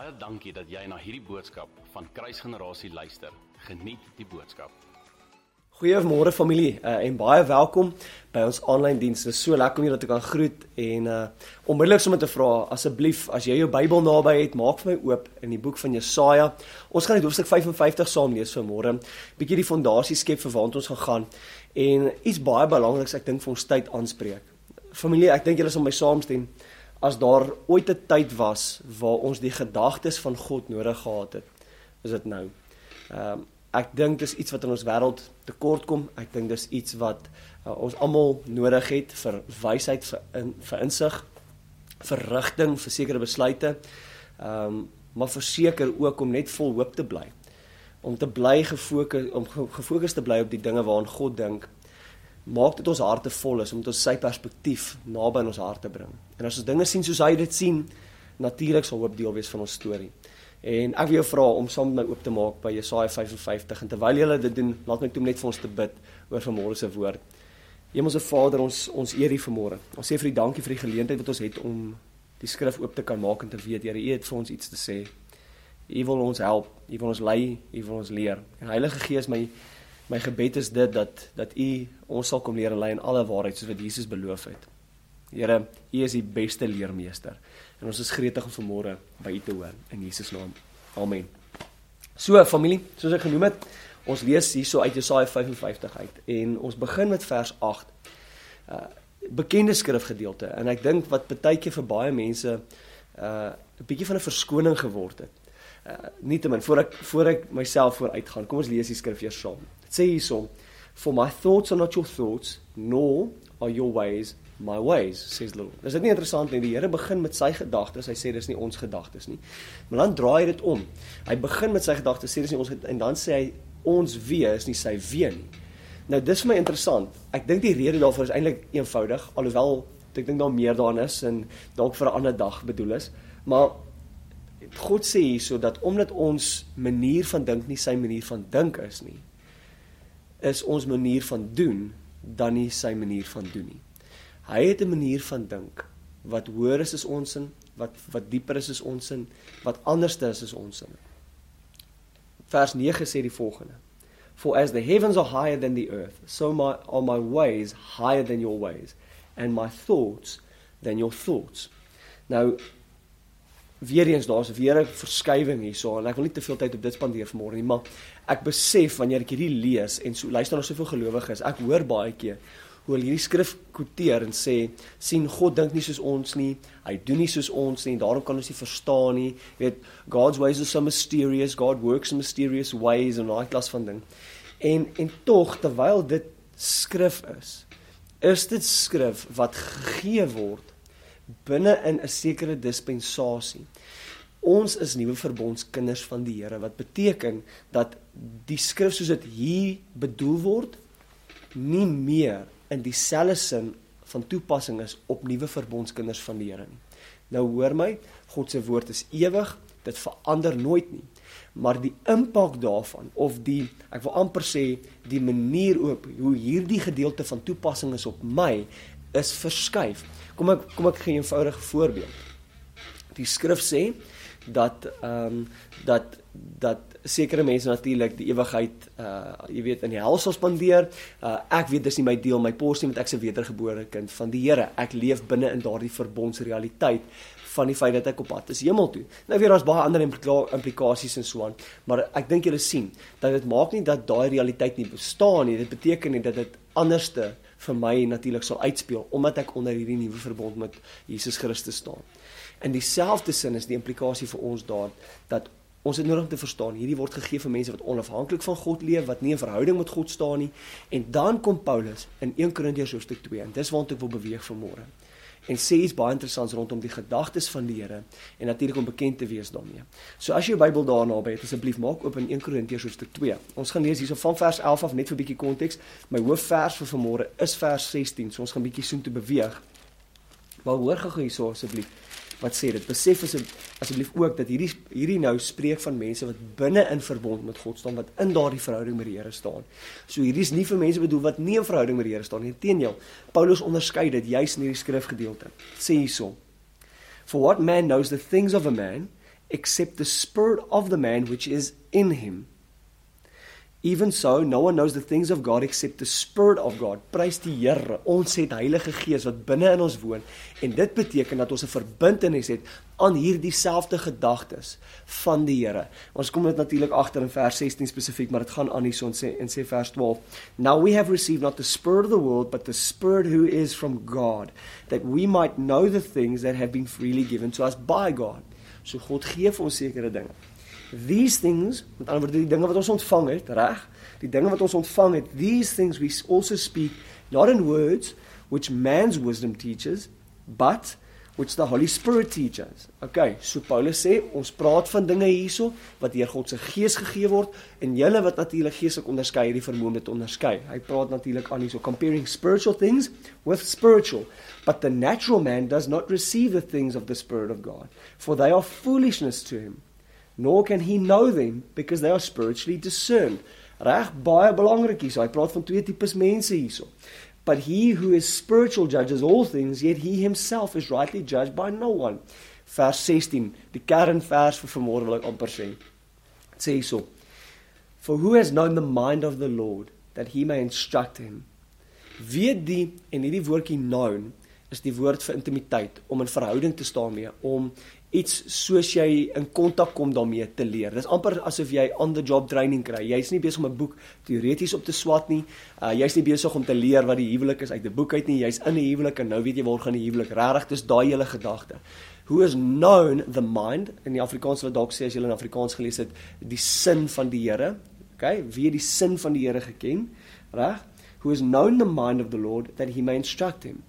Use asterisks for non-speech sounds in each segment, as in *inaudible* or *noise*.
Baie dankie dat jy na hierdie boodskap van Kruisgenerasie luister. Geniet die boodskap. Goeiemôre familie uh, en baie welkom by ons aanlyn diens. Dit is so lekker om julle te kan groet en uh onmiddellik sommer te vra asseblief as jy jou Bybel naby het, maak vir my oop in die boek van Jesaja. Ons gaan net hoofstuk 55 saam lees vanmôre. Bietjie die fondasie skep vir waant ons gaan gaan en iets baie belangriks ek dink vir ons tyd aanspreek. Familie, ek dink julle sal my saamstem as daar ooit 'n tyd was waar ons die gedagtes van God nodig gehad het, is dit nou. Ehm um, ek dink dis iets wat in ons wêreld tekort kom. Ek dink dis iets wat uh, ons almal nodig het vir wysheid, vir in, vir insig, vir rigting, vir sekere besluite. Ehm um, maar verseker ook om net vol hoop te bly. Om te bly gefokus om gefokus te bly op die dinge waaraan God dink maak dit ons harte vol is om dit ons sy perspektief naby in ons hart te bring. En as ons dinge sien soos hy dit sien, natuurlik sal hoop deel wees van ons storie. En ek wil jou vra om saam met my oop te maak by Jesaja 55 en terwyl jy dit doen, laat my toe net vir ons te bid oor vanmôre se woord. Hemelse Vader, ons ons eer U vanmôre. Ons sê vir U dankie vir die geleentheid wat ons het om die skrif oop te kan maak en te weet, Here, U het vir ons iets te sê. U wil ons help, U wil ons lei, U wil ons leer. En Heilige Gees, my my gebed is dit dat dat u ons sal kom leer lei in alle waarheid soos wat Jesus beloof het. Here, u is die beste leermeester en ons is gretig om vanmôre by u te hoor in Jesus naam. Amen. So familie, soos ek genoem het, ons lees hierso uit Jesaja 55 uit en ons begin met vers 8. Uh bekende skrifgedeelte en ek dink wat baie keer vir baie mense uh 'n bietjie van 'n verskoning geword het. Uh nietemin voor ek voor ek myself vooruit gaan, kom ons lees die skrif eers saam sê hierso for my thoughts are not your thoughts nor are your ways my ways says the Lord. Dis net interessant nie die Here begin met sy gedagtes. Hy sê dis nie ons gedagtes nie. Maar dan draai hy dit om. Hy begin met sy gedagtes, sê dis nie ons en dan sê hy ons wee is nie sy wee nie. Nou dis vir my interessant. Ek dink die rede daarvoor is eintlik eenvoudig alhoewel ek dink daar meer daarin is en dalk vir 'n ander dag bedoel is. Maar God sê hierso dat omdat ons manier van dink nie sy manier van dink is nie, is ons manier van doen dan nie sy manier van doen nie. Hy het 'n manier van dink wat hoër is as ons in, wat wat dieper is as ons in, wat anderste is as ons in. Vers 9 sê die volgende: For as the heavens are higher than the earth, so my are my ways higher than your ways, and my thoughts than your thoughts. Nou weer eens daar's weer 'n verskywing hierso en ek wil nie te veel tyd op dit spandeer vanmôre nie, maar ek besef wanneer ek hierdie lees en so luister na soveel gelowiges, ek hoor baie keer hoe hulle hierdie skrif quoteer en sê sien God dink nie soos ons nie, hy doen nie soos ons nie, daarom kan ons nie verstaan nie. Jy weet God's ways are so mysterious, God works in mysterious ways en daai klas van ding. En en tog terwyl dit skrif is, is dit skrif wat gegee word binne in 'n sekere dispensasie. Ons is nuwe verbondskinders van die Here wat beteken dat die skrif soos dit hier bedoel word nie meer in dieselfde sin van toepassing is op nuwe verbondskinders van die Here nie. Nou hoor my, God se woord is ewig, dit verander nooit nie. Maar die impak daarvan of die ek wil amper sê die manier op hoe hierdie gedeelte van toepassing is op my is verskuif. Kom ek kom ek gee 'n eenvoudige voorbeeld. Die skrif sê dat ehm um, dat dat sekere mense natuurlik die ewigheid uh jy weet in die hel sal spandeer. Uh ek weet dis nie my deel my porsie met ek se wedergebore kind van die Here. Ek leef binne in daardie verbondsrealiteit van die feit dat ek op pad is hemel toe. Nou weer daar's baie ander implikasies en so aan, maar ek dink julle sien dat dit maak nie dat daai realiteit nie bestaan nie. Dit beteken nie dat dit anderste vir my natuurlik sal uitspeel omdat ek onder hierdie nuwe verbond met Jesus Christus staan. In dieselfde sin is die implikasie vir ons daar dat ons het nodig om te verstaan hierdie word gegee vir mense wat onafhanklik van God leef, wat nie in verhouding met God staan nie. En dan kom Paulus in 1 Korintiërs hoofstuk 2 en dis waartoe ek wil beweeg vanmôre en sê iets baie interessants rondom die gedagtes van die Here en natuurlik om bekend te wees daarmee. So as jy jou Bybel daarna by het, asseblief maak oop in 1 Korintiërs hoofstuk 2. Ons gaan lees hierso van vers 11 af net vir 'n bietjie konteks. My hoofvers vir vanmôre is vers 16. So ons gaan bietjie soontoe beweeg. Maar hoor gou hierso asseblief wat sê dit. Besef asseblief ook dat hierdie hierdie nou spreek van mense wat binne in verbond met God staan, wat in daardie verhouding met die Here staan. So hierdie is nie vir mense bedoel wat nie in verhouding met die Here staan nie. Inteendeel, Paulus onderskei dit juis in hierdie skrifgedeelte. Sê hierso: For what man knows the things of a man, except the spirit of the man which is in him. Even so, no one knows the things of God except the Spirit of God. Prys die Here. Ons het Heilige Gees wat binne in ons woon en dit beteken dat ons 'n verbintenis het aan hierdie selfde gedagtes van die Here. Ons kom dit natuurlik agter in vers 16 spesifiek, maar dit gaan aan hierson sê in sê vers 12. Now we have received not the spirit of the world but the spirit who is from God, that we might know the things that have been freely given to us by God. So God gee vir ons sekere dinge. These things, met ander woorde die dinge wat ons ontvang het, reg? Die dinge wat ons ontvang het, these things we also speak not in words which man's wisdom teaches, but which the Holy Spirit teaches. Okay, so Paulus sê ons praat van dinge hierso wat deur God se Gees gegee word en julle wat natuurlik geestelik onderskei hierdie vermoë om dit te onderskei. Hy praat natuurlik aan hierso comparing spiritual things with spiritual, but the natural man does not receive the things of the spirit of God, for they are foolishness to him nor can he know them because they are spiritually discerned. Reg baie belangrik hier. So hy praat van twee tipes mense hierso. But he who is spiritual judges all things, yet he himself is rightly judged by no one. Vers 16, die kernvers vir vanmôre wil ek amper sê. Dit sê hierso: For who has known the mind of the Lord that he may instruct him? Weet die en hierdie woordjie known is die woord vir intimiteit, om in verhouding te staan mee, om iets soos jy in kontak kom daarmee te leer. Dis amper asof jy on the job training kry. Jy's nie besig om 'n boek teoreties op te swat nie. Uh jy's nie besig om te leer wat die huwelik is uit 'n boek uit nie. Jy's in 'n huwelik en nou weet jy waar gaan die huwelik regtig. Dis daai hele gedagte. Who has known the mind in die Afrikaans wat dalk sê as jy in Afrikaans gelees het, die sin van die Here. Okay, wie het die sin van die Here geken? Reg? Who has known the mind of the Lord that he may instruct him.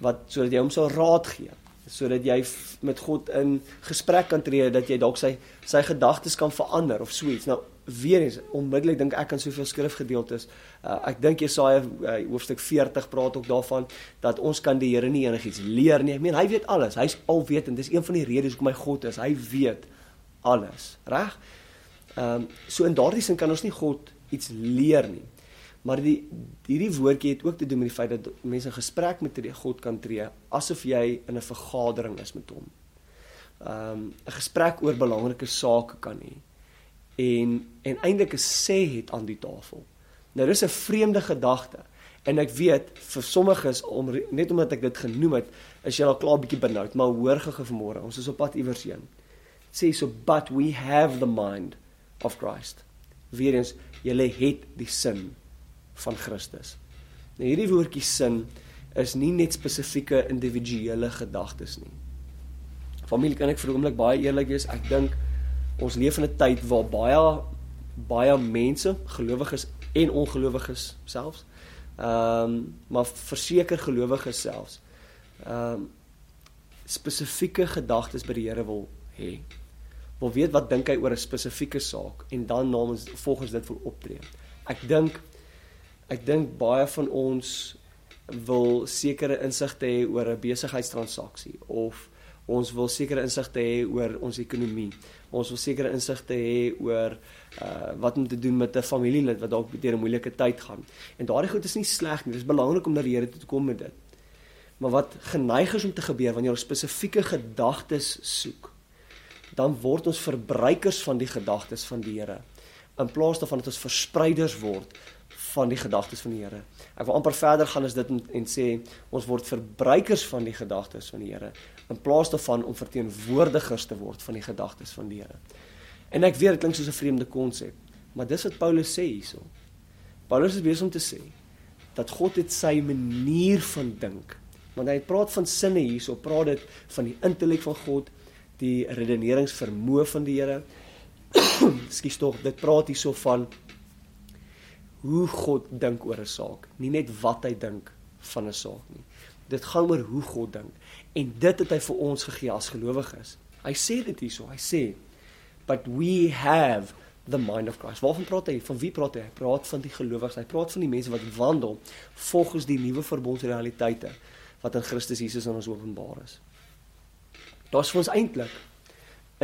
Wat sodat jy hom sal raad gee sodat jy met God in gesprek kan tree dat jy dalk sy sy gedagtes kan verander of so iets. Nou weer eens onmiddellik dink ek aan soveel skrifgedeeltes. Uh, ek dink Jesaja uh, hoofstuk 40 praat ook daarvan dat ons kan die Here nie enigiets leer nie. Ek meen hy weet alles. Hy's alwetend. Dis een van die redes hoekom hy God is. Hy weet alles, reg? Ehm um, so in daardie sin kan ons nie God iets leer nie. Maar die hierdie woordjie het ook te doen met die feit dat mense gesprek met God kan tree asof jy in 'n vergadering is met hom. Um, 'n gesprek oor belangrike sake kan hê en en eintlik 'n sê het aan die tafel. Nou dis 'n vreemde gedagte en ek weet vir sommiges om net omdat ek dit genoem het, is jy al klaar bietjie benoud, maar hoor gou vanmôre, ons is op pad iewers heen. Sê so but we have the mind of Christ. Weerens, jy het die sin van Christus. Nou hierdie woordjie sin is nie net spesifieke individuele gedagtes nie. Familie kan ek vir 'n oomblik baie eerlik wees, ek dink ons leef in 'n tyd waar baie baie mense, gelowiges en ongelowiges selfs, ehm um, maar verseker gelowiges selfs, ehm um, spesifieke gedagtes by die Here wil hê. Wil weet wat dink hy oor 'n spesifieke saak en dan namens volgens dit wil optree. Ek dink ek dink baie van ons wil sekere insigte hê oor 'n besigheidstransaksie of ons wil sekere insigte hê oor ons ekonomie. Ons wil sekere insigte hê oor uh wat om te doen met 'n familielid wat dalk deur 'n moeilike tyd gaan. En daardie goed is nie sleg nie. Dit is belangrik om na die Here toe te kom met dit. Maar wat geneig is om te gebeur wanneer ons spesifieke gedagtes soek, dan word ons verbruikers van die gedagtes van die Here in plaas daarvan dat ons verspreiders word van die gedagtes van die Here. Ek wil amper verder gaan as dit en, en sê ons word verbruikers van die gedagtes van die Here in plaas daarvan om verteenwoordigers te word van die gedagtes van die Here. En ek weet dit klink soos 'n vreemde konsep, maar dis wat Paulus sê hierso. Paulus is besig om te sê dat God het sy manier van dink. Want hy praat van sinne hierso, praat dit van die intellek van God, die redeneringsvermoë van die Here. *coughs* Skus tog, dit praat hierso van hoe God dink oor 'n saak, nie net wat hy dink van 'n saak nie. Dit gaan oor hoe God dink en dit het hy vir ons gegee as gelowiges. Hy sê dit hierso, hy sê but we have the mind of Christ. Waarvan praat hy? Van wie praat hy? Hy praat van die gelowiges. Hy praat van die mense wat wandel volgens die nuwe verbondsrealiteite wat in Christus Jesus aan ons openbaar is. Daar's vir ons eintlik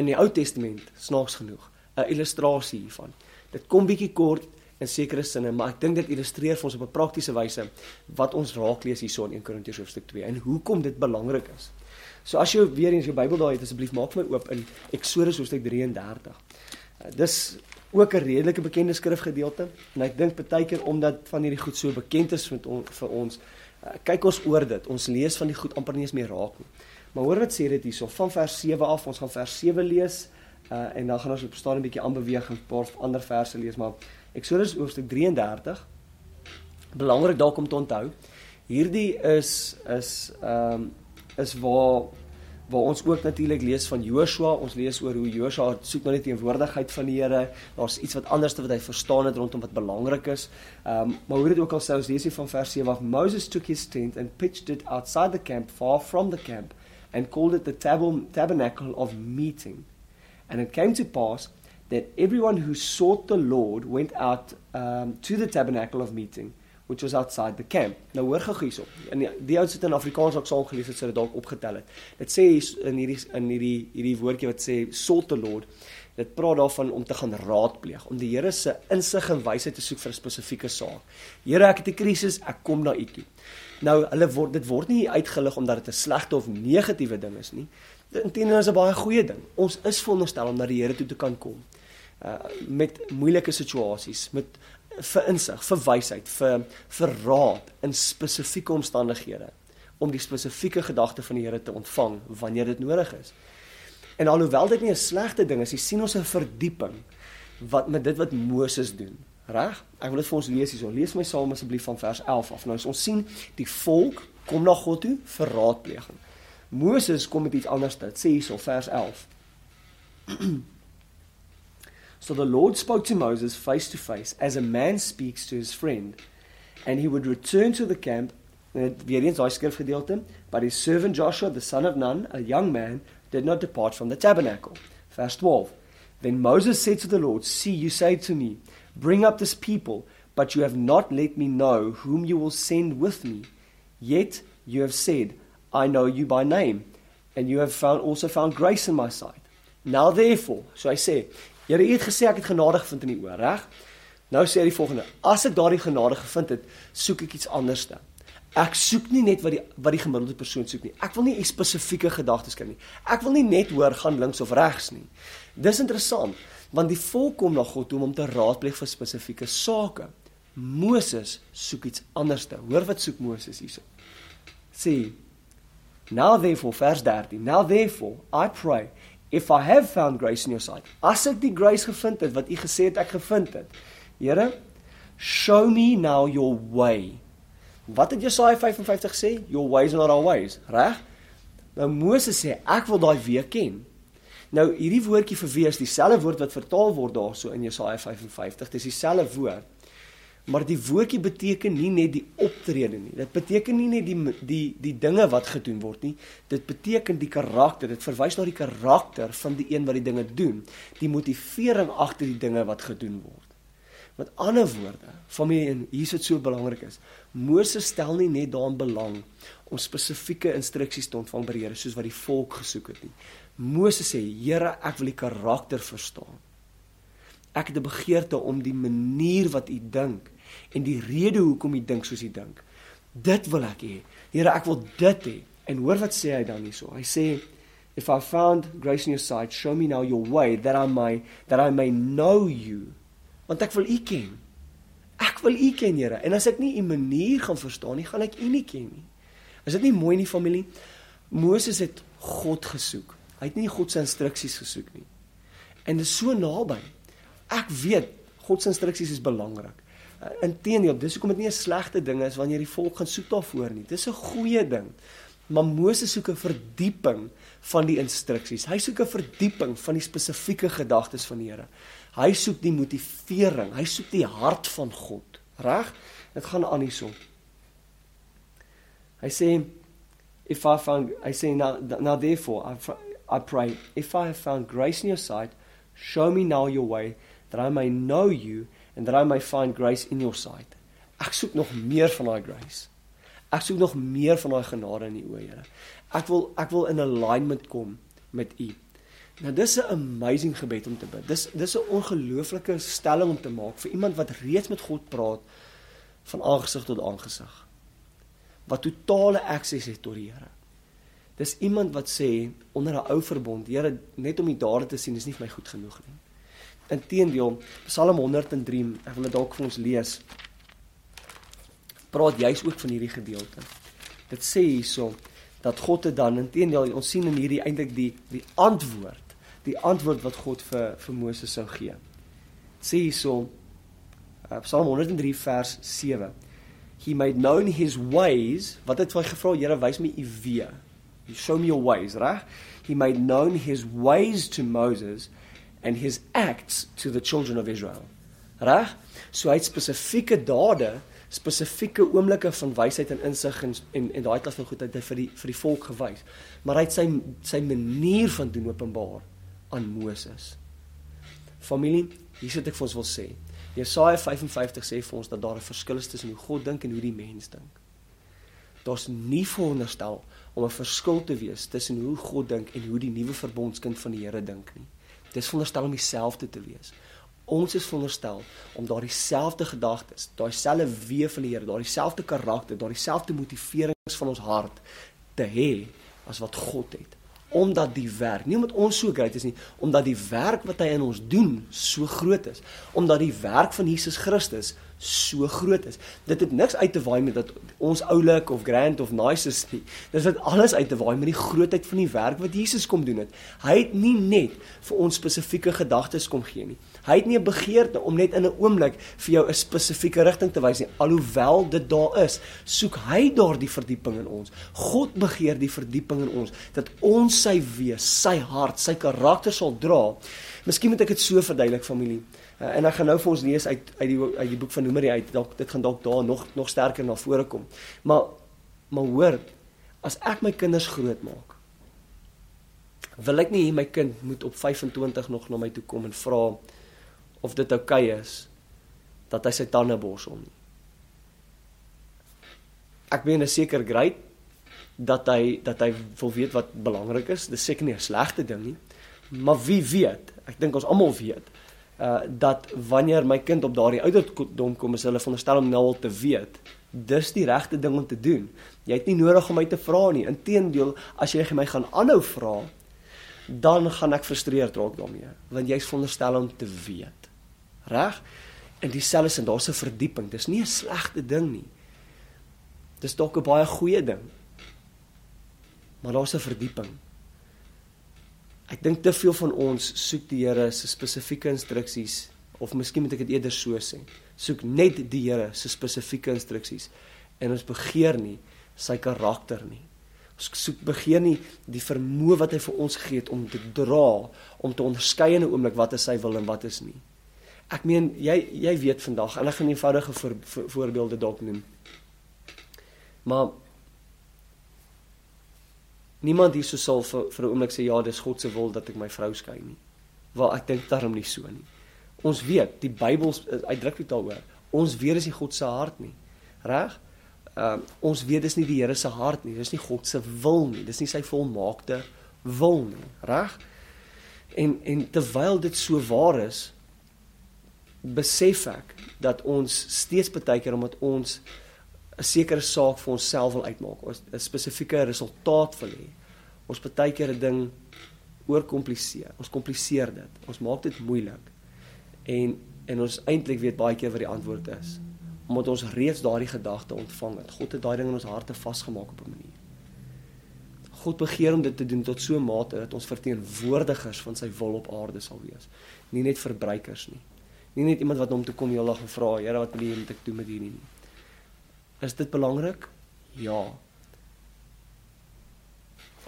in die Ou Testament snaaks genoeg 'n illustrasie hiervan. Dit kom bietjie kort in sekere sinne, maar ek dink dit illustreer vir ons op 'n praktiese wyse wat ons raak lees hierso in 1 Korintiërs hoofstuk 2 en hoekom dit belangrik is. So as jy weer eens jou Bybel daar het, asseblief maak my oop in Eksodus hoofstuk 33. Uh, dis ook 'n redelike bekende skrifgedeelte en ek dink baie keer omdat van hierdie goed so bekend is met on, vir ons, uh, kyk ons oor dit. Ons lees van die goed amper nie eens meer raak nie. Maar hoor wat sê dit hierso van vers 7 af. Ons gaan vers 7 lees uh, en dan gaan ons op staan 'n bietjie aanbeweeg en 'n paar ander verse lees, maar Eksodus hoofstuk 33 belangrik dalk om te onthou. Hierdie is is ehm um, is waar waar ons ook natuurlik lees van Joshua. Ons lees oor hoe Joshua soek na die teenwoordigheid van die Here. Daar's iets wat anders te wat hy verstaan het rondom wat belangrik is. Ehm um, maar hoe dit ook al sou lees hier van vers 7 af Moses took his tent and pitched it outside the camp far from the camp and called it the tabernacle of meeting. And it came to pass that everyone who sought the Lord went out um, to the tabernacle of meeting which was outside the camp. Nou hoor gou hierso. In die, die ouens het in Afrikaans ook saam gelees het, so dit dalk opgetel het. Dit sê in hierdie in hierdie hierdie woordjie wat sê sought the Lord. Dit praat daarvan om te gaan raadpleeg, om die Here se insig en wysheid te soek vir 'n spesifieke saak. Here, ek het 'n krisis, ek kom na U toe. Nou, hulle word dit word nie uitgelig omdat dit 'n slegte of negatiewe ding is nie. Inteendeel is 'n baie goeie ding. Ons is veronderstel om na die Here toe te kan kom. Uh met moeilike situasies, met vir insig, vir wysheid, vir vir raad in spesifieke omstandighede om die spesifieke gedagte van die Here te ontvang wanneer dit nodig is. En alhoewel dit nie 'n slegte ding is, jy sien ons 'n verdieping wat met dit wat Moses doen. Reg? Ek wil dit vir ons lees hierso. Lees my saam asseblief van vers 11 af. Nou ons sien die volk kom na God toe vir raadpleging. Moses kom met iets anders. Dit sê hierso vers 11. *clears throat* So the Lord spoke to Moses face to face, as a man speaks to his friend. And he would return to the camp, uh, skrifgedeelte, but his servant Joshua, the son of Nun, a young man, did not depart from the tabernacle. Verse 12. Then Moses said to the Lord, See, you say to me, Bring up this people, but you have not let me know whom you will send with me. Yet you have said, I know you by name, and you have found, also found grace in my sight. Now therefore, so I say, Here, U het gesê ek het genade gevind in U oor, reg? Nou sê hy die volgende: As ek daardie genade gevind het, soek ek iets anders dan. Ek soek nie net wat die wat die gemiddelde persoon soek nie. Ek wil nie spesifieke gedagtes kry nie. Ek wil nie net hoor gaan links of regs nie. Dis interessant, want die volk kom na God toe om hom te raadpleeg vir spesifieke sake. Moses soek iets anders te. Hoor wat soek Moses hierso. Sê Now therefore verse 13. Now therefore I pray if I have found grace in your sight. As ek die grace gevind het wat u gesê het ek gevind het. Here, show me now your way. Wat het Jesaja 55 sê? Your ways are not our ways, reg? Nou Moses sê ek wil daai weer ken. Nou hierdie woordjie vir weer is dieselfde woord wat vertaal word daarso in Jesaja 55. Dis dieselfde woord. Maar die woordjie beteken nie net die optrede nie. Dit beteken nie net die die die dinge wat gedoen word nie. Dit beteken die karakter. Dit verwys na die karakter van die een wat die dinge doen. Die motivering agter die dinge wat gedoen word. Met ander woorde, familie en hier is dit so belangrik is. Moses stel nie net daarin belang om spesifieke instruksies te ontvang by die Here soos wat die volk gesoek het nie. Moses sê, Here, ek wil die karakter verstaan. Ek het 'n begeerte om die manier wat u dink en die rede hoekom u dink soos u dink. Dit wil ek hê. Here, ek wil dit hê. En hoor wat sê hy dan hierso? Hy sê if I found grace in your sight, show me now your way that I may that I may know you. Want ek wil u ken. Ek wil u ken, Here. En as ek nie u manier gaan verstaan nie, gaan ek u nie ken nie. Is dit nie mooi nie, familie? Moses het God gesoek. Hy het nie God se instruksies gesoek nie. En dit is so naby. Ek weet God se instruksies is belangrik. Uh, Inteendeel, dis hoekom dit nie 'n slegte ding is wanneer die volk gaan soek daarvoor nie. Dis 'n goeie ding. Maar Moses soek 'n verdieping van die instruksies. Hy soek 'n verdieping van die spesifieke gedagtes van die Here. Hy soek die motivering, hy soek die hart van God. Reg? Dit gaan aan hierso. Hy sê if I found I say now now therefore I I pray if I have found grace in your sight show me now your way that I may know you and that I may find grace in your sight. Ek soek nog meer van daai grace. Ek soek nog meer van daai genade in U, Here. Ek wil ek wil in alignment kom met U. Nou dis 'n amazing gebed om te bid. Dis dis 'n ongelooflike stelling om te maak vir iemand wat reeds met God praat van aangesig tot aangesig. Wat totale akses het tot die Here. Dis iemand wat sê onder 'n ou verbond, Here, net om U dade te sien is nie vir my goed genoeg nie. Inteendeel, Psalm 103, ek wil dit dalk vir ons lees. Praat juis ook van hierdie gedeelte. Dit sê hierso dat God dit dan inteendeel ons sien in hierdie eintlik die die antwoord, die antwoord wat God vir vir Moses sou gee. Sê hierso uh, Psalm 103 vers 7. He made known his ways. Wat het hy gevra? Here, wys my u weë. You show me your ways, reg? He made known his ways to Moses and his acts to the children of Israel. Reg? So hy het spesifieke dade, spesifieke oomblikke van wysheid en insig en en, en daai klas van goedheid vir die vir die volk gewys. Maar hy het sy sy manier van doen openbaar aan Moses. Familie, hier sit ek vir ons wil sê. Jesaja 55 sê vir ons dat daar 'n verskil is tussen hoe God dink en hoe die mens dink. Daar's nie veronderstel om 'n verskil te wees tussen hoe God dink en hoe die nuwe verbondskind van die Here dink nie. Dis veronderstel om dieselfde te wees. Ons is veronderstel om daardie selfde gedagtes, daai selfde wee van die Here, daardie selfde karakter, daardie selfde motiverings van ons hart te hê as wat God het omdat die werk, nie omdat ons so groot is nie, omdat die werk wat hy in ons doen so groot is, omdat die werk van Jesus Christus so groot is. Dit het niks uit te waai met dat ons oulik of grand of nice is nie. Dit het alles uit te waai met die grootheid van die werk wat Jesus kom doen het. Hy het nie net vir ons spesifieke gedagtes kom gee nie. Hy het nie 'n begeerte om net in 'n oomblik vir jou 'n spesifieke rigting te wys nie. Alhoewel dit daar is, soek hy daardie verdieping in ons. God begeer die verdieping in ons dat ons sy wees, sy hart, sy karakter sal dra. Miskien moet ek dit so verduidelik familie. Uh, en ek gaan nou vir ons lees uit uit die uit die boek van Numeri uit. Dalk dit gaan dalk daar nog nog sterker na vore kom. Maar maar hoor, as ek my kinders grootmaak, wil ek nie hê my kind moet op 25 nog na my toe kom en vra of dit oukei okay is dat hy sy tande borsel nie. Ek meen is seker great dat hy dat hy wil weet wat belangrik is. Dis seker nie 'n slegte ding nie. Maar wie weet? Ek dink ons almal weet uh dat wanneer my kind op daardie ouderdom kom, is hulle veronderstel om nou al te weet. Dis die regte ding om te doen. Jy het nie nodig om my te vra nie. Inteendeel, as jy my gaan aanhou vra, dan gaan ek frustreerd raak daarmee, want jy's veronderstel om te weet. Reg? En dieselfde sin, daar's 'n verdieping. Dis nie 'n slegte ding nie. Dis dalk 'n baie goeie ding. Maar daar's 'n verdieping. Ek dink te veel van ons soek die Here se spesifieke instruksies of miskien moet ek dit eerder so sê. Soek net die Here se spesifieke instruksies en ons begeer nie sy karakter nie. Ons soek begeer nie die vermoë wat hy vir ons gegee het om te dra, om te onderskei in 'n oomblik wat is sy wil en wat is nie. Ek meen jy jy weet vandag en ek gaan eenvoudige voor, voor, voorbeelde dalk noem. Maar Niemand hier sou sal vir, vir 'n oomblik sê ja, dis God se wil dat ek my vrou skei nie. Wel, ek dink daarom nie so nie. Ons weet, die Bybel uitdruk dit daaroor. Ons weet dis nie God se hart nie. Reg? Ehm uh, ons weet dis nie die Here se hart nie. Dis nie God se wil nie. Dis nie sy volmaakte wil nie. Reg? En en terwyl dit so waar is, besef ek dat ons steeds baie keer omdat ons 'n sekere saak vir onsself wil uitmaak, 'n spesifieke resultaat wil hê. Ons baie keer 'n ding oorkompliseer. Ons kompliseer dit. Ons maak dit moeilik. En en ons eintlik weet baie keer wat die antwoord is. Omdat ons reeds daardie gedagte ontvang het. God het daai ding in ons harte vasgemaak op 'n manier. God begeer om dit te doen tot so 'n mate dat ons verteenwoordigers van sy wil op aarde sal wees. Nie net verbruikers nie. Nie net iemand wat hom toe kom en vra, Here, wat wil U hê ek doen met hierdie nie? Is dit belangrik? Ja.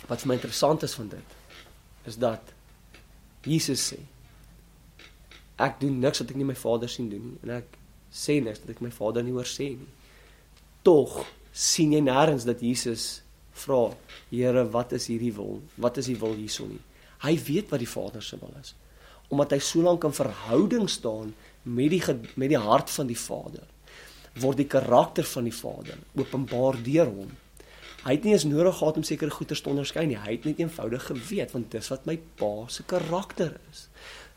Wat vir my interessant is van dit is dat Jesus sê ek doen niks wat ek nie my Vader sien doen nie en ek sê niks wat ek my Vader nie hoor sê nie. Tog sien jy nêrens dat Jesus vra, Here, wat is hierdie wil? Wat is die wil hierson nie? Hy weet wat die Vader se wil is. Omdat hy so lank in verhouding staan met die met die hart van die Vader word die karakter van die Vader openbaar deur hom. Hy het nie eens nodig gehad om sekere goeie te onderskei nie. Hy het net eenvoudig geweet want dis wat my pa se karakter is.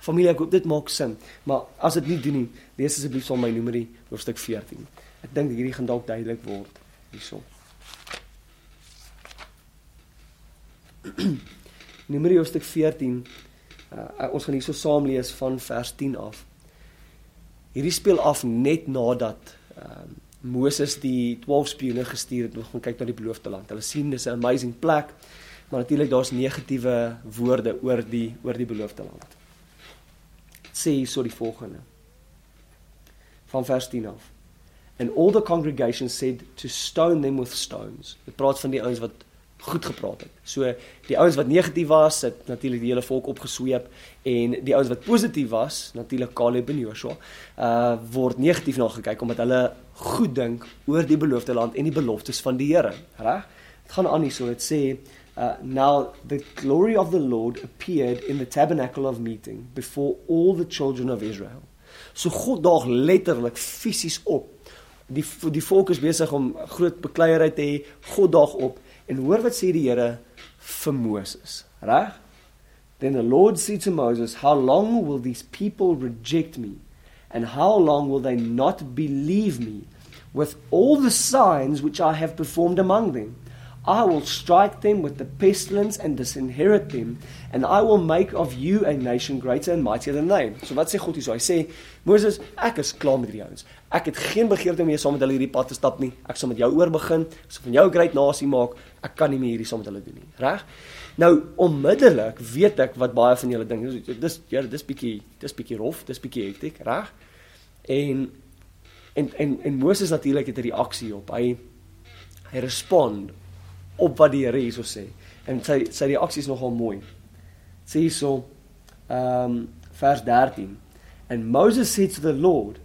Familie, ek hoop dit maak sin. Maar as dit nie doen nie, lees asseblief van my Numeri hoofstuk 14. Ek dink hierdie gaan dalk duidelik word hierso. *clears throat* Numeri hoofstuk 14. Uh, ons gaan hierso saam lees van vers 10 af. Hierdie speel af net nadat ehm uh, Moses die 12 spioene gestuur het om gaan kyk na die beloofde land. Hulle sien dis 'n amazing plek, maar natuurlik daar's negatiewe woorde oor die oor die beloofde land. Sê hierso die volgende. Van vers 10 af. And all the congregation said to stone them with stones. Dit praat van die ouens wat goed gepraat het. So die ouens wat negatief was, het natuurlik die hele volk opgesweep en die ouens wat positief was, natuurlik Caleb en Joshua, uh word negatief na gekyk omdat hulle goed dink oor die beloofde land en die beloftes van die Here, reg? Dit gaan aan hierso, dit sê uh now the glory of the Lord appeared in the tabernacle of meeting before all the children of Israel. So God daag letterlik fisies op. Die die volk is besig om groot bekleierery te hê. God daag op En hoor wat sê die Here vir Moses, reg? Then the Lord said to Moses, "How long will these people reject me? And how long will they not believe me with all the signs which I have performed among them?" I will strike them with the pestilence and disinherit them, and I will make of you a nation greater and mightier than they. So wat sê God hier? Hy sê, Moses, ek is klaar met hierdie ouens. Ek het geen begeerte om meer saam met hulle hierdie pad te stap nie. Ek sal met jou oor begin. Ek sal van jou 'n groot nasie maak. Ek kan nie meer hierdie saam met hulle doen nie. Reg? Nou onmiddellik weet ek wat baie van julle dink. Dis ja, dis bietjie, dis bietjie rof, dis bietjie hektiek, reg? En en en en Moses natuurlik het 'n reaksie op. Hy hy respond op wat die Here hierso sê. En sy sy reaksie is nogal mooi. Sê hierso ehm um, vers 13. And Moses said to the Lord,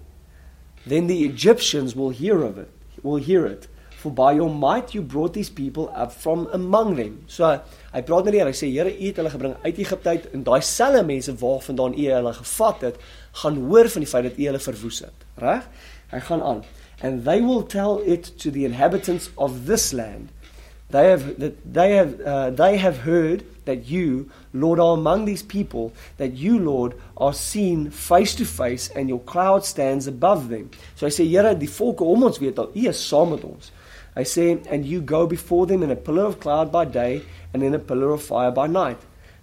then the Egyptians will hear of it, will hear it. For by your might you brought these people up from among them. So hy praat met die Here, hy sê Here, U het hulle gebring uit Egipte uit en daai selfe mense waarvandaan U hulle gevat het, gaan hoor van die feit dat U hulle verwoes het. Reg? Hy gaan aan. And they will tell it to the inhabitants of this land They have, that they have, uh, they have heard that you, Lord, are among these people, that you, Lord, are seen face to face and your cloud stands above them. So I say, Here, die volke ons weet al, U is saam met ons. I say, and you go before them in a pillar of cloud by day and in a pillar of fire by night.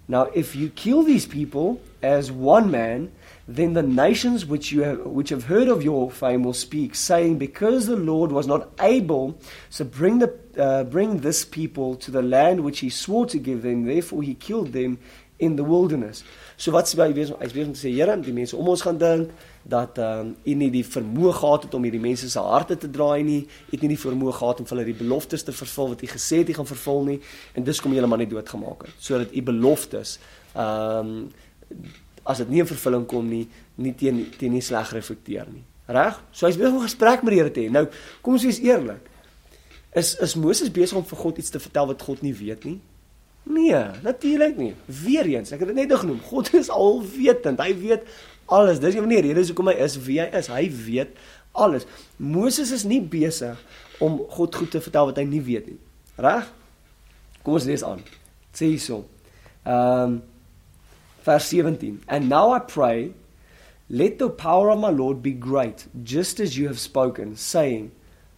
Now, if you kill these people as one man, then the nations which you have, which have heard of your fame will speak, saying, Because the Lord was not able to bring, the, uh, bring this people to the land which he swore to give them, therefore he killed them in the wilderness. So wat sê hy wees hy wees om te sê Here, die mense om ons gaan dink dat ehm um, u nie die vermoë gehad het om hierdie mense se harte te draai nie, u het nie die vermoë gehad om vir hulle die beloftes te vervul wat u gesê het u gaan vervul nie en dis kom jy hulle maar net doodgemaak het sodat u beloftes ehm um, as dit nie in vervulling kom nie, nie teen teen nie sleg reflekteer nie. Reg? So hy's besig om 'n gesprek met die Here te hê. Nou, kom ons wees eerlik. Is is Moses besig om vir God iets te vertel wat God nie weet nie? Nee, natuurlik nie. Weereens, ek het dit net genoem. God is alwetend. Hy weet alles. Dis nie die rede hoekom hy is wie hy is. Hy weet alles. Moses is nie besig om God goed te vertel wat hy nie weet nie. Reg? Kom ons lees aan. Sê hierso. Ehm um, Verse 17. And now I pray, let the power of my Lord be great, just as you have spoken, saying,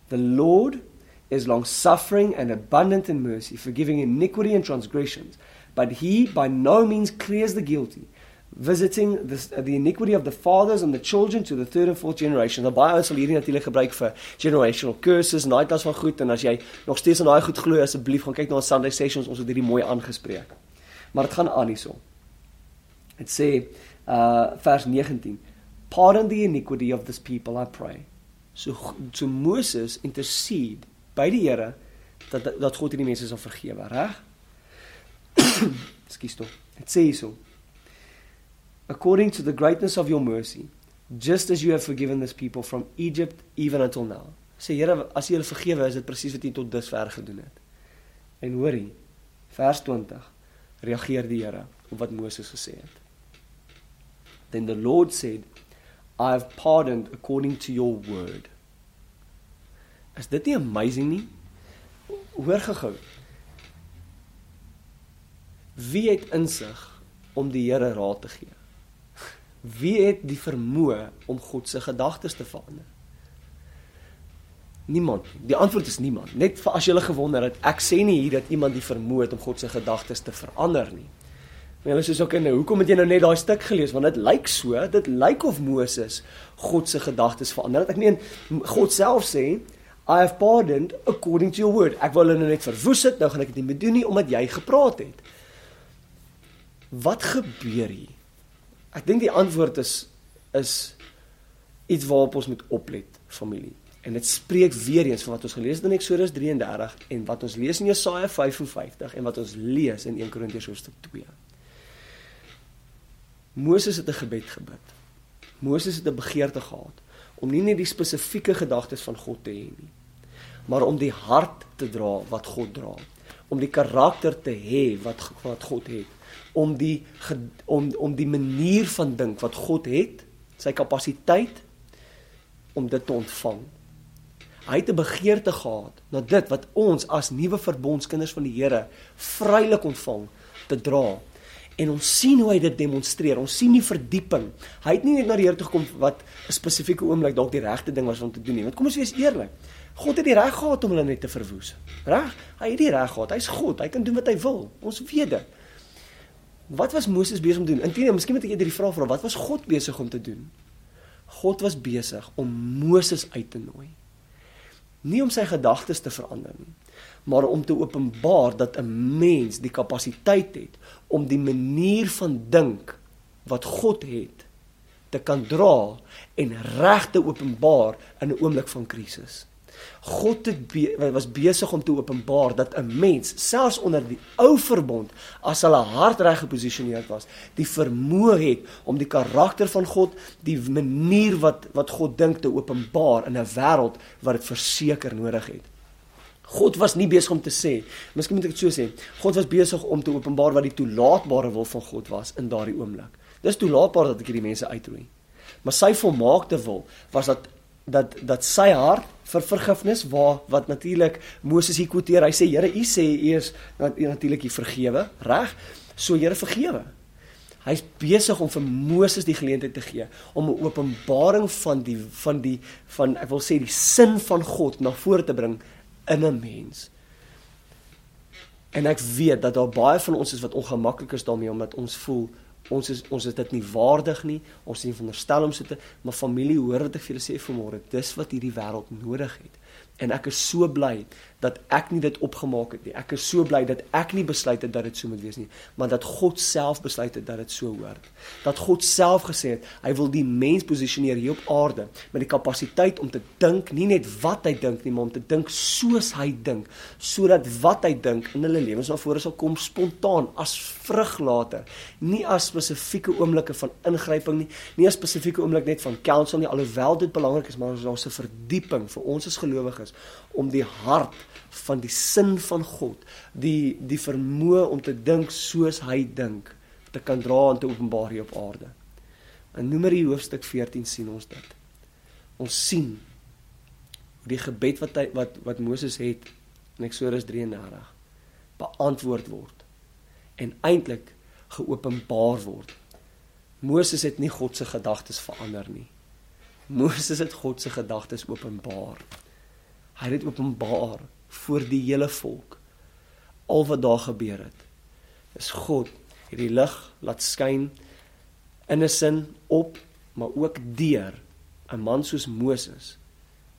The Lord is long suffering and abundant in mercy, forgiving iniquity and transgressions. But he by no means clears the guilty, visiting the, the iniquity of the fathers and the children to the third and fourth generation. Nou baie ons sal hierdie natuurlik gebruik vir generational curses en daai klas van goed en as jy nog steeds aan daai goed glo asseblief gaan kyk na ons Sunday sessions ons het hierdie mooi aangespreek. Maar dit gaan aan hierson. Dit sê uh vers 19 Pardon the iniquity of this people I pray. So so Moses intercede by die Here dat dat God hierdie mense sal vergewe, reg? *coughs* Ekskuus tog. Dit sê so. According to the greatness of your mercy, just as you have forgiven this people from Egypt even until now. Sê Here, as jy hulle vergewe, is dit presies wat jy tot dusver gedoen het. En hoorie, vers 20 reageer die Here op wat Moses gesê het. Then the Lord said, I have pardoned according to your word. Is dit nie amazing nie? Hoor gehou. Wie het insig om die Here raad te gee? Wie het die vermoë om God se gedagtes te verander? Niemand. Die antwoord is niemand. Net vir as jy hulle gewonder het, ek sê nie hier dat iemand die vermoë het om God se gedagtes te verander nie. Maar hulle sê so okay, nou, hoekom het jy nou net daai stuk gelees? Want dit lyk so, dit lyk of Moses God se gedagtes verander het. Ek meen God self sê, I have pardoned according to your word. Ek wil hulle nou net verwoes het, nou gaan ek dit nie meer doen nie omdat jy gepraat het. Wat gebeur hier? Ek dink die antwoord is is iets waarop ons moet oplet, familie. En dit spreek weer eens van wat ons gelees het in Eksodus 33 en wat ons lees in Jesaja 55 en wat ons lees in 1 Korintiërs hoofstuk 2. Moses het 'n gebed gebid. Moses het 'n begeerte gehad om nie net die spesifieke gedagtes van God te hê nie, maar om die hart te dra wat God dra, om die karakter te hê wat wat God het, om die om om die manier van dink wat God het, sy kapasiteit om dit te ontvang. Hy het 'n begeerte gehad na dit wat ons as nuwe verbondskinders van die Here vrylik ontvang te dra en ons sien hoe hy dit demonstreer. Ons sien die verdieping. Hy het nie net na die Here toe gekom wat 'n spesifieke oomblik dalk die regte ding was om te doen nie. Want kom ons wees eerlik. God het die reg gehad om hulle net te verwoes. Reg? Hy het die reg gehad. Hy's God. Hy kan doen wat hy wil. Ons weet dit. Wat was Moses besig om te doen? Inteendeel, miskien moet ek eerder die vraag vra, wat was God besig om te doen? God was besig om Moses uit te nooi. Nie om sy gedagtes te verander nie, maar om te openbaar dat 'n mens die kapasiteit het om die manier van dink wat God het te kan dra en reg te openbaar in 'n oomblik van krisis. God het be was besig om te openbaar dat 'n mens selfs onder die ou verbond as hulle hart reg geposisioneerd was, die vermoë het om die karakter van God, die manier wat wat God dink te openbaar in 'n wêreld wat dit verseker nodig het. God was nie besig om te sê, miskien moet ek dit so sê, God was besig om te openbaar wat die toelaatbare wil van God was in daardie oomblik. Dis toelaatbaar dat ek hierdie mense uitroei. Maar sy volmaakte wil was dat dat dat sy hart vir vergifnis waar wat natuurlik Moses hier quoteer. Hy sê Here, u sê u is natuurlik die vergewe, reg? So Here vergewe. Hy's besig om vir Moses die geleentheid te gee om 'n openbaring van die van die van ek wil sê die sin van God na vore te bring in 'n mens. En ek weet dat daar baie van ons is wat ongemaklik is daarmee omdat ons voel ons is ons is dit nie waardig nie. Ons is nie veronderstel om so te maar familie hoor wat ek vir julle sê vanmôre. Dis wat hierdie wêreld nodig het. En ek is so bly dat ek nie dit opgemaak het nie. Ek is so bly dat ek nie besluit het dat dit so moet wees nie, maar dat God self besluit het dat dit so hoort. Dat God self gesê het hy wil die mens posisioneer hier op aarde met die kapasiteit om te dink nie net wat hy dink nie, maar om te dink soos hy dink, sodat wat hy dink in hulle lewens na vore sal kom spontaan as vrug later, nie as spesifieke oomblikke van ingryping nie, nie as spesifieke oomblik net van counsel nie, alhoewel dit belangrik is, maar ons het 'n verdieping vir ons as gelowiges om die hart van die sin van God, die die vermoë om te dink soos hy dink, te kan dra en te openbaar hier op aarde. In Numeri hoofstuk 14 sien ons dit. Ons sien die gebed wat hy wat wat Moses het in Eksodus 33 beantwoord word en eintlik geopenbaar word. Moses het nie God se gedagtes verander nie. Moses het God se gedagtes openbaar. Hy het dit openbaar voor die hele volk. Al wat daar gebeur het, is God hierdie lig laat skyn in 'n sin op, maar ook deur 'n man soos Moses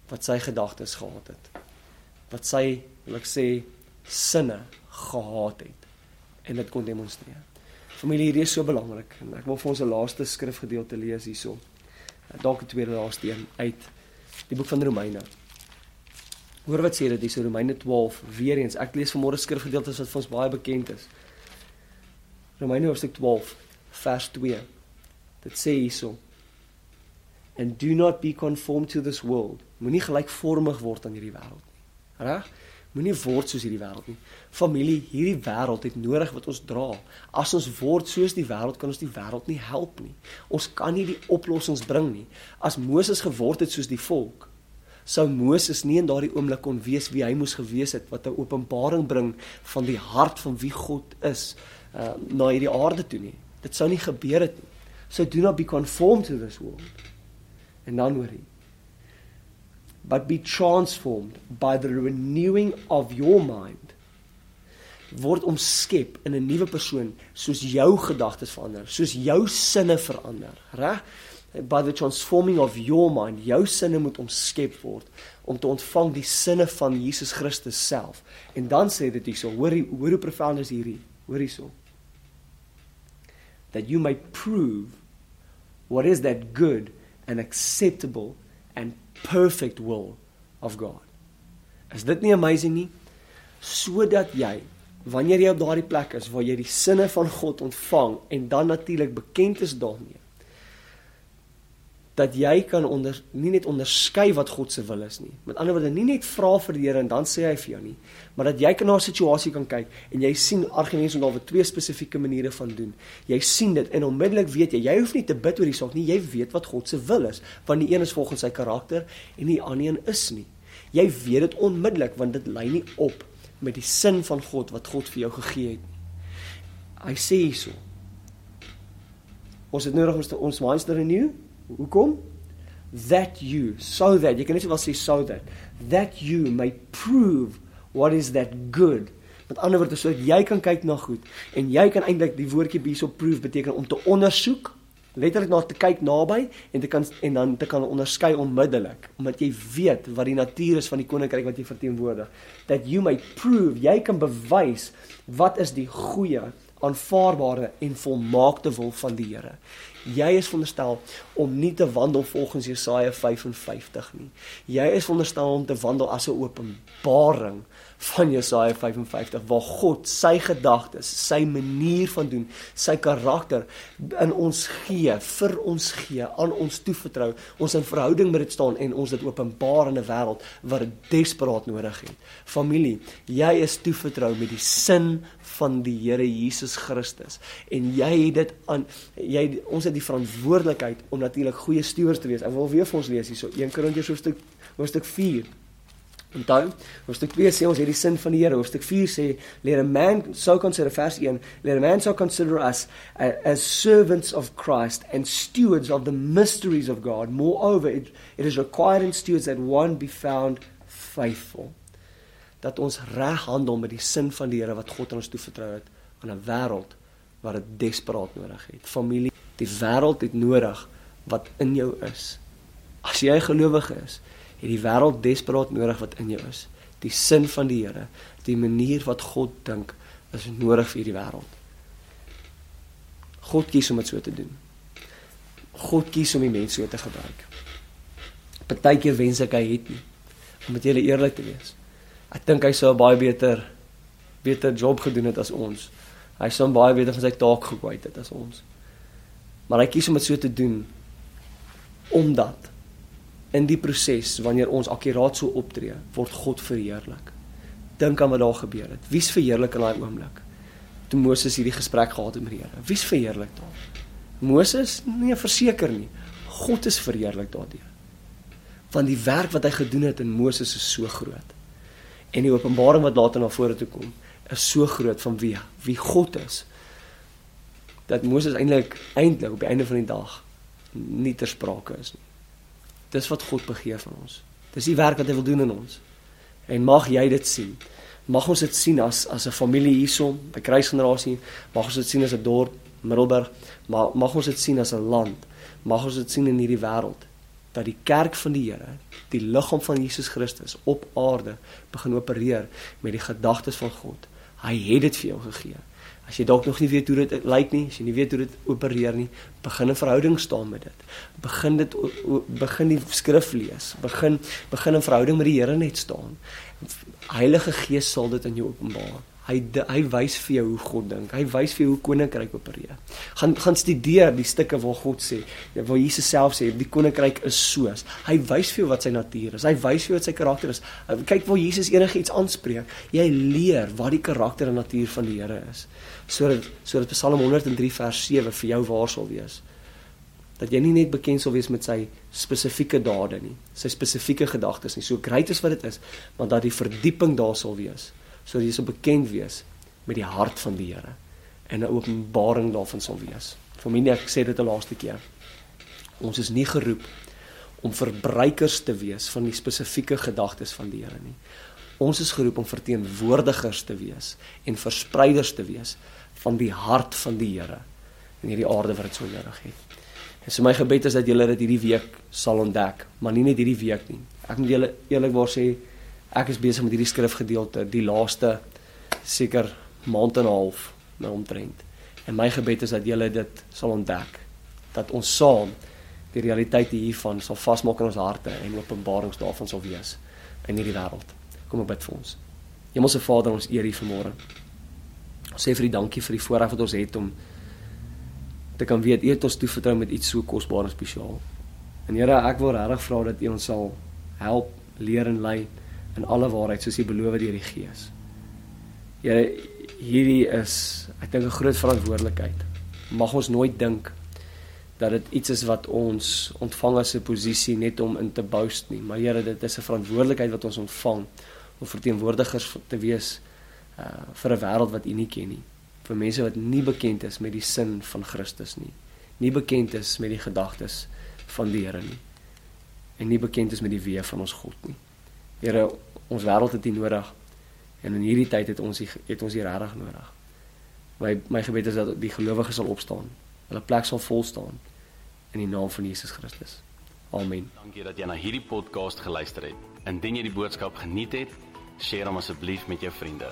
wat sy gedagtes gehad het. Wat sy, wil ek sê, sinne gehad het en dit kon demonstreer. Familie, hierdie is so belangrik en ek wil vir ons 'n laaste skrifgedeelte lees hierso. Dalk 'n tweede laaste een uit die boek van Romeine. Hoor wat sê dit hier so Romeine 12 weer eens. Ek lees vanmôre skrifgedeeltes wat vir ons baie bekend is. Romeine hoofstuk 12 vers 2. Dit sê hierso: And do not be conformed to this world. Moenie gelykvormig word aan hierdie wêreld nie. Reg? Moenie word soos hierdie wêreld nie. Familie, hierdie wêreld het nodig wat ons dra. As ons word soos die wêreld, kan ons die wêreld nie help nie. Ons kan nie die oplossings bring nie. As Moses geword het soos die volk, sou Moses nie in daardie oomblik kon wees wie hy moes gewees het wat 'n openbaring bring van die hart van wie God is uh, na hierdie aarde toe nie. Dit sou nie gebeur het nie. So do not be conformed to this world. En dan hoor hy. but be transformed by the renewing of your mind word omskep in 'n nuwe persoon soos jou gedagtes verander, soos jou sinne verander, reg? By the transforming of your mind, jou sinne moet omskep word om te ontvang die sinne van Jesus Christus self. En dan sê dit hierso, hoor hoor hoe profound is hierdie, hoor hierso. That you may prove what is that good and acceptable and perfect will of God. Is dit nie amazing nie? Sodat jy wanneer jy op daardie plek is waar jy die sinne van God ontvang en dan natuurlik bekend is daarmee dat jy kan onder nie net onderskei wat God se wil is nie. Met ander woorde, nie net vra vir die Here en dan sê hy vir jou nie, maar dat jy kan na 'n situasie kan kyk en jy sien argumente om daar wat twee spesifieke maniere van doen. Jy sien dit en onmiddellik weet jy, jy hoef nie te bid oor die saak nie, jy weet wat God se wil is, want die een is volgens sy karakter en die ander een is nie. Jy weet dit onmiddellik want dit lei nie op met die sin van God wat God vir jou gegee het. Hy sê hierso. Ons het nodig om ons minds te renew. Hoekom? That you, so that jy kan net wel sê so that that you may prove what is that good. Met ander woorde, sodat jy kan kyk na goed en jy kan eintlik die woordjie hierso prove beteken om te ondersoek letterlik na te kyk naby en te kan en dan te kan onderskei onmiddellik omdat jy weet wat die natuur is van die koninkryk wat jy verteenwoordig that you may prove jy kan bewys wat is die goeie aanvaarbare en volmaakte wil van die Here jy is veronderstel om nie te wandel volgens Jesaja 55 nie jy is veronderstel om te wandel as 'n openbaring van Jesaja 55 waar God sy gedagtes, sy manier van doen, sy karakter in ons gee, vir ons gee, aan ons toevertrou, ons in verhouding met dit staan en ons dit openbaar in 'n wêreld wat dit desperaat nodig het. Familie, jy is toevertrou met die sin van die Here Jesus Christus en jy het dit aan jy ons het die verantwoordelikheid om natuurlik goeie stewards te wees. Ek wil weer vir ons lees hierso 1 Korintiërs hoofstuk hoofstuk 4 Onthou, hoofstuk 2 sê ons hierdie sin van die Here. Hoofstuk 4 sê let a man so consider vers 1, let a man so consider us as servants of Christ and stewards of the mysteries of God. Moreover, it, it is required in stewards that one be found faithful. Dat ons reg handel met die sin van die Here wat God aan ons toevertrou het aan 'n wêreld wat dit desperaat nodig het. Familie, die wêreld het nodig wat in jou is. As jy 'n gelowige is, het die wêreld desperaat nodig wat in jou is. Die sin van die Here, die manier wat God dink is nodig vir hierdie wêreld. God kies om dit so te doen. God kies om die mense so te gebruik. Partykeer wens ek hy het nie om met julle eerlik te wees. Ek dink hy sou 'n baie beter beter job gedoen het as ons. Hy sou baie beter van sy taak gekwyt het as ons. Maar hy kies om dit so te doen omdat in die proses wanneer ons akkuraat so optree, word God verheerlik. Dink aan wat daar gebeur het. Wie's verheerlik in daai oomblik? Toe Moses hierdie gesprek gehad het met die Here. Wie's verheerlik daar? Moses? Nee, verseker nie. God is verheerlik daardeur. Want die werk wat hy gedoen het in Moses is so groot. En die openbaring wat later na vore toe kom, is so groot van wie wie God is. Dat Moses eintlik eintlik op die einde van die dag nie ter sprake is nie. Dis wat God begeer van ons. Dis die werk wat hy wil doen in ons. En mag jy dit sien. Mag ons dit sien as as 'n familie hierson by kruisgenerasie, mag ons dit sien as 'n dorp, Middelburg, maar mag ons dit sien as 'n land. Mag ons dit sien in hierdie wêreld dat die kerk van die Here, die liggaam van Jesus Christus op aarde begin opereer met die gedagtes van God. Hy het dit vir jou gegee. As jy dalk nog nie weet hoe dit lyk nie, as jy nie weet hoe dit opereer nie, begin 'n verhouding staan met dit. Begin dit begin die skrif lees. Begin begin 'n verhouding met die Here net staan. Heilige Gees sal dit aan jou openbaar. Hy hy wys vir jou hoe God dink. Hy wys vir jou hoe koninkryk opereer. Gaan gaan studeer die stukke waar God sê, waar Jesus self sê die koninkryk is soos. Hy wys vir jou wat sy natuur is. Hy wys vir jou wat sy karakter is. Kyk waar Jesus enigiets aanspreek. Jy leer wat die karakter en natuur van die Here is sodat sodat Psalm 103 vers 7 vir jou waar sal wees. Dat jy nie net bekend sal wees met sy spesifieke dade nie, sy spesifieke gedagtes nie, so groot as wat dit is, maar dat die verdieping daar sal wees, sodat jy so bekend wees met die hart van die Here en 'n openbaring daarvan sal wees. Familie, ek sê dit 'n laaste keer. Ons is nie geroep om verbruikers te wees van die spesifieke gedagtes van die Here nie. Ons is geroep om verteenwoordigers te wees en verspreiders te wees van die hart van die Here in hierdie aarde wat dit so nodig het. En so my gebed is dat julle dit hierdie week sal ontdek, maar nie net hierdie week nie. Ek moet julle eerlikwaar sê ek is besig met hierdie skrifgedeelte die laaste seker maand en 'n half na omtrent. En my gebed is dat julle dit sal ontdek dat ons saam die realiteit hiervan sal vasmaak in ons harte en openbarings daarvan sal wees in hierdie wêreld. Kom ek bid vir ons. Hemelse Vader, ons eer U vanmôre. Ons sê vir U dankie vir die voorreg wat ons het om te kan weet U het ons toevertrou met iets so kosbaar en spesiaal. En Here, ek wil regtig vra dat U ons sal help leer en lei in alle waarheid soos U beloof deur die Gees. Here, hierdie is ek dink 'n groot verantwoordelikheid. Mag ons nooit dink dat dit iets is wat ons ontvang as 'n posisie net om in te boast nie, maar Here, dit is 'n verantwoordelikheid wat ons ontvang om verteenwoordigers te wees uh vir 'n wêreld wat U nie ken nie vir mense wat nie bekend is met die sin van Christus nie. Nie bekend is met die gedagtes van die Here nie. En nie bekend is met die weë van ons God nie. Here, ons wêreld het U nodig. En in hierdie tyd het ons die, het ons hier regtig nodig. My my gebed is dat die gelowiges sal opstaan. Hulle plek sal vol staan in die naam van Jesus Christus. Amen. Dankie dat jy na hierdie podcast geluister het. Indien jy die boodskap geniet het, deel hom asseblief met jou vriende.